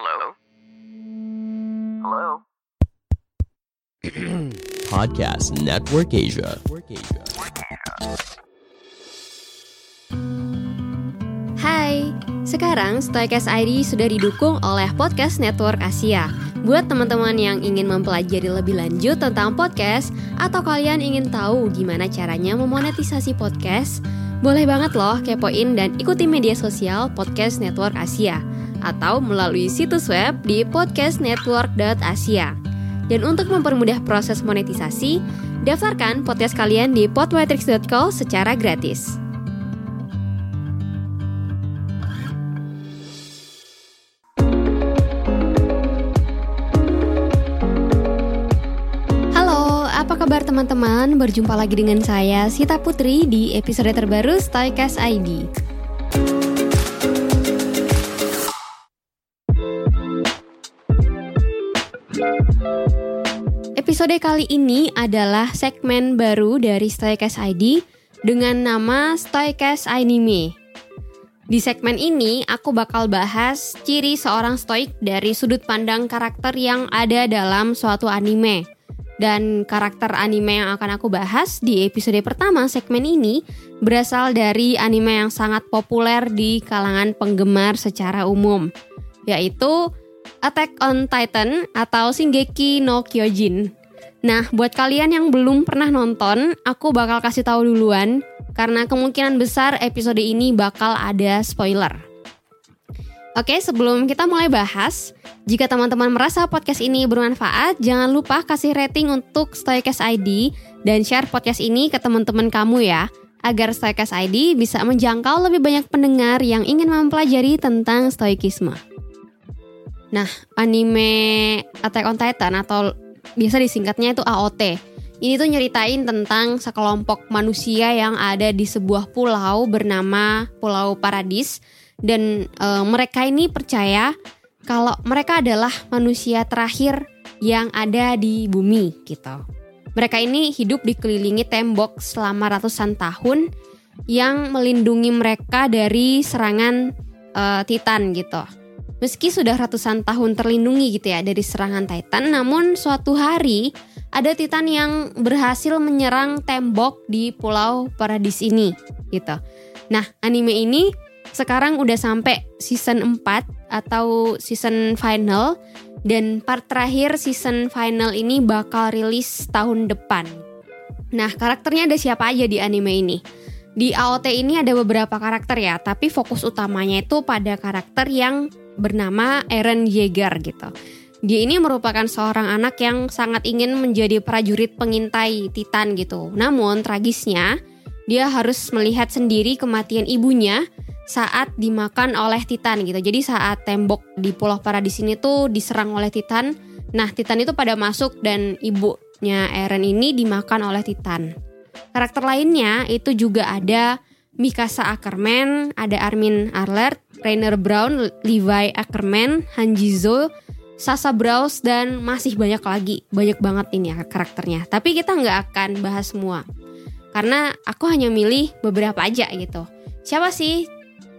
Hello? Hello? Podcast Network Asia. Hai, sekarang Stoicast ID sudah didukung oleh Podcast Network Asia. Buat teman-teman yang ingin mempelajari lebih lanjut tentang podcast atau kalian ingin tahu gimana caranya memonetisasi podcast, boleh banget loh kepoin dan ikuti media sosial Podcast Network Asia atau melalui situs web di podcastnetwork.asia. Dan untuk mempermudah proses monetisasi, daftarkan podcast kalian di podmetrics.co secara gratis. Kabar teman-teman? Berjumpa lagi dengan saya Sita Putri di episode terbaru Stoicast ID. Episode kali ini adalah segmen baru dari Stoicast ID dengan nama Stoicast Anime. Di segmen ini, aku bakal bahas ciri seorang stoik dari sudut pandang karakter yang ada dalam suatu anime. Dan karakter anime yang akan aku bahas di episode pertama segmen ini berasal dari anime yang sangat populer di kalangan penggemar secara umum, yaitu Attack on Titan atau Shingeki no Kyojin. Nah, buat kalian yang belum pernah nonton, aku bakal kasih tahu duluan karena kemungkinan besar episode ini bakal ada spoiler. Oke, sebelum kita mulai bahas, jika teman-teman merasa podcast ini bermanfaat, jangan lupa kasih rating untuk Stoicast ID dan share podcast ini ke teman-teman kamu ya, agar Stoicast ID bisa menjangkau lebih banyak pendengar yang ingin mempelajari tentang stoikisme. Nah, anime Attack on Titan atau biasa disingkatnya itu AOT. Ini tuh nyeritain tentang sekelompok manusia yang ada di sebuah pulau bernama Pulau Paradis dan e, mereka ini percaya kalau mereka adalah manusia terakhir yang ada di bumi gitu. Mereka ini hidup dikelilingi tembok selama ratusan tahun yang melindungi mereka dari serangan e, Titan gitu. Meski sudah ratusan tahun terlindungi gitu ya dari serangan Titan, namun suatu hari ada Titan yang berhasil menyerang tembok di Pulau Paradis ini gitu. Nah, anime ini sekarang udah sampai season 4 atau season final dan part terakhir season final ini bakal rilis tahun depan. Nah, karakternya ada siapa aja di anime ini? Di AOT ini ada beberapa karakter ya, tapi fokus utamanya itu pada karakter yang bernama Eren Yeager gitu. Dia ini merupakan seorang anak yang sangat ingin menjadi prajurit pengintai Titan gitu. Namun tragisnya, dia harus melihat sendiri kematian ibunya saat dimakan oleh Titan gitu. Jadi saat tembok di Pulau Paradis ini tuh diserang oleh Titan, nah Titan itu pada masuk dan ibunya Eren ini dimakan oleh Titan. Karakter lainnya itu juga ada Mikasa Ackerman, ada Armin Arlert, Rainer Brown, Levi Ackerman, Hanjizo, Sasa Browse dan masih banyak lagi. Banyak banget ini ya karakternya. Tapi kita nggak akan bahas semua. Karena aku hanya milih beberapa aja gitu. Siapa sih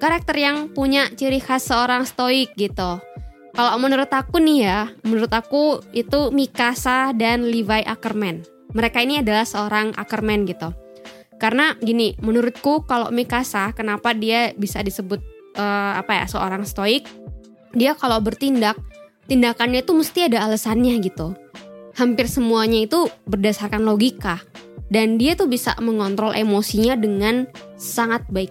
karakter yang punya ciri khas seorang stoik gitu? Kalau menurut aku nih ya menurut aku itu Mikasa dan Levi Ackerman mereka ini adalah seorang Ackerman gitu. Karena gini menurutku kalau Mikasa kenapa dia bisa disebut uh, apa ya seorang stoik dia kalau bertindak tindakannya itu mesti ada alasannya gitu. Hampir semuanya itu berdasarkan logika dan dia tuh bisa mengontrol emosinya dengan sangat baik.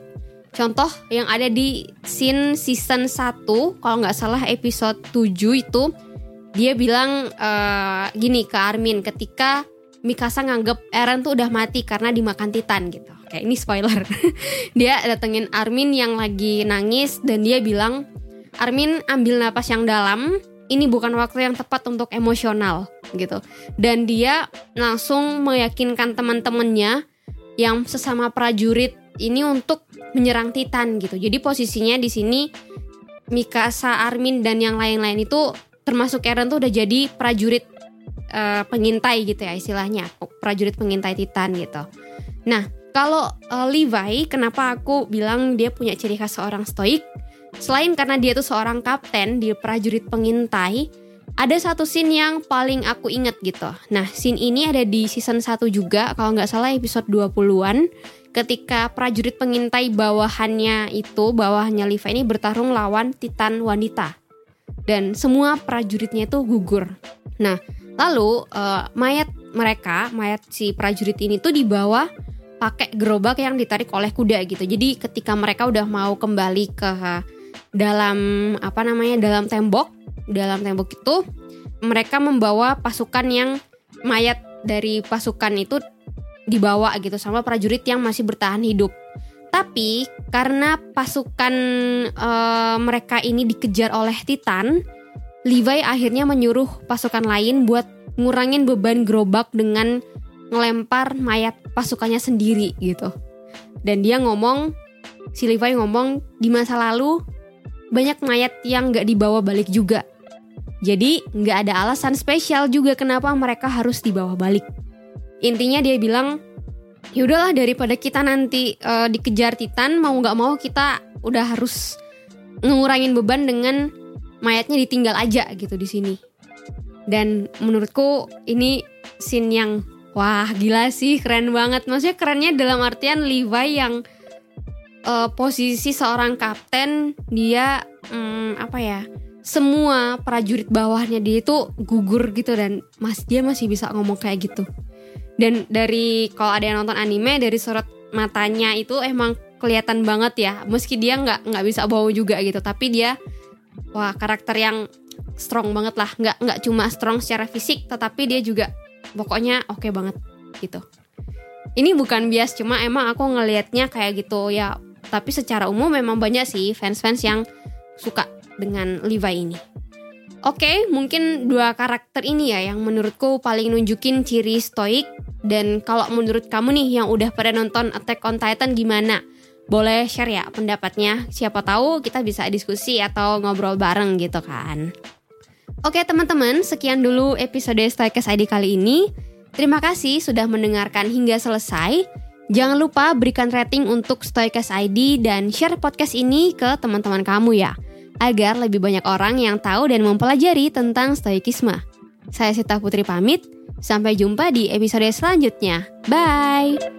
Contoh yang ada di scene season 1 kalau nggak salah episode 7 itu dia bilang uh, gini ke Armin ketika Mikasa nganggep Eren tuh udah mati karena dimakan Titan gitu. Kayak ini spoiler. dia datengin Armin yang lagi nangis dan dia bilang Armin ambil napas yang dalam ini bukan waktu yang tepat untuk emosional gitu. Dan dia langsung meyakinkan teman-temannya yang sesama prajurit ini untuk menyerang Titan gitu. Jadi posisinya di sini Mikasa, Armin dan yang lain-lain itu termasuk Eren tuh udah jadi prajurit uh, pengintai gitu ya istilahnya, prajurit pengintai Titan gitu. Nah, kalau uh, Levi kenapa aku bilang dia punya ciri khas seorang stoik? selain karena dia tuh seorang kapten di prajurit pengintai, ada satu scene yang paling aku inget gitu. Nah, scene ini ada di season 1 juga, kalau nggak salah episode 20-an, ketika prajurit pengintai bawahannya itu, bawahannya Liva ini bertarung lawan Titan wanita. Dan semua prajuritnya itu gugur. Nah, lalu uh, mayat mereka, mayat si prajurit ini tuh dibawa pakai gerobak yang ditarik oleh kuda gitu. Jadi ketika mereka udah mau kembali ke dalam apa namanya dalam tembok, dalam tembok itu mereka membawa pasukan yang mayat dari pasukan itu dibawa gitu sama prajurit yang masih bertahan hidup. Tapi karena pasukan uh, mereka ini dikejar oleh Titan, Levi akhirnya menyuruh pasukan lain buat ngurangin beban gerobak dengan ngelempar mayat pasukannya sendiri gitu. Dan dia ngomong, si Levi ngomong di masa lalu banyak mayat yang gak dibawa balik juga. Jadi gak ada alasan spesial juga kenapa mereka harus dibawa balik. Intinya dia bilang, yaudahlah daripada kita nanti uh, dikejar Titan mau gak mau kita udah harus ngurangin beban dengan mayatnya ditinggal aja gitu di sini. Dan menurutku ini scene yang Wah gila sih keren banget. Maksudnya kerennya dalam artian Levi yang uh, Posisi seorang kapten Dia um, Apa ya Semua prajurit bawahnya dia itu gugur gitu Dan mas dia masih bisa ngomong kayak gitu. Dan dari Kalau ada yang nonton anime Dari sorot matanya itu emang kelihatan banget ya. Meski dia nggak nggak bisa bawa juga gitu Tapi dia Wah karakter yang strong banget lah. Nggak nggak cuma strong secara fisik tetapi dia juga pokoknya oke okay banget gitu. Ini bukan bias cuma emang aku ngelihatnya kayak gitu ya. Tapi secara umum memang banyak sih fans-fans yang suka dengan Levi ini. Oke okay, mungkin dua karakter ini ya yang menurutku paling nunjukin ciri stoik. Dan kalau menurut kamu nih yang udah pada nonton Attack on Titan gimana boleh share ya pendapatnya siapa tahu kita bisa diskusi atau ngobrol bareng gitu kan Oke teman-teman, sekian dulu episode Stoikes ID kali ini. Terima kasih sudah mendengarkan hingga selesai. Jangan lupa berikan rating untuk Stoikes ID dan share podcast ini ke teman-teman kamu ya, agar lebih banyak orang yang tahu dan mempelajari tentang stoikisme. Saya Sita Putri pamit, sampai jumpa di episode selanjutnya. Bye!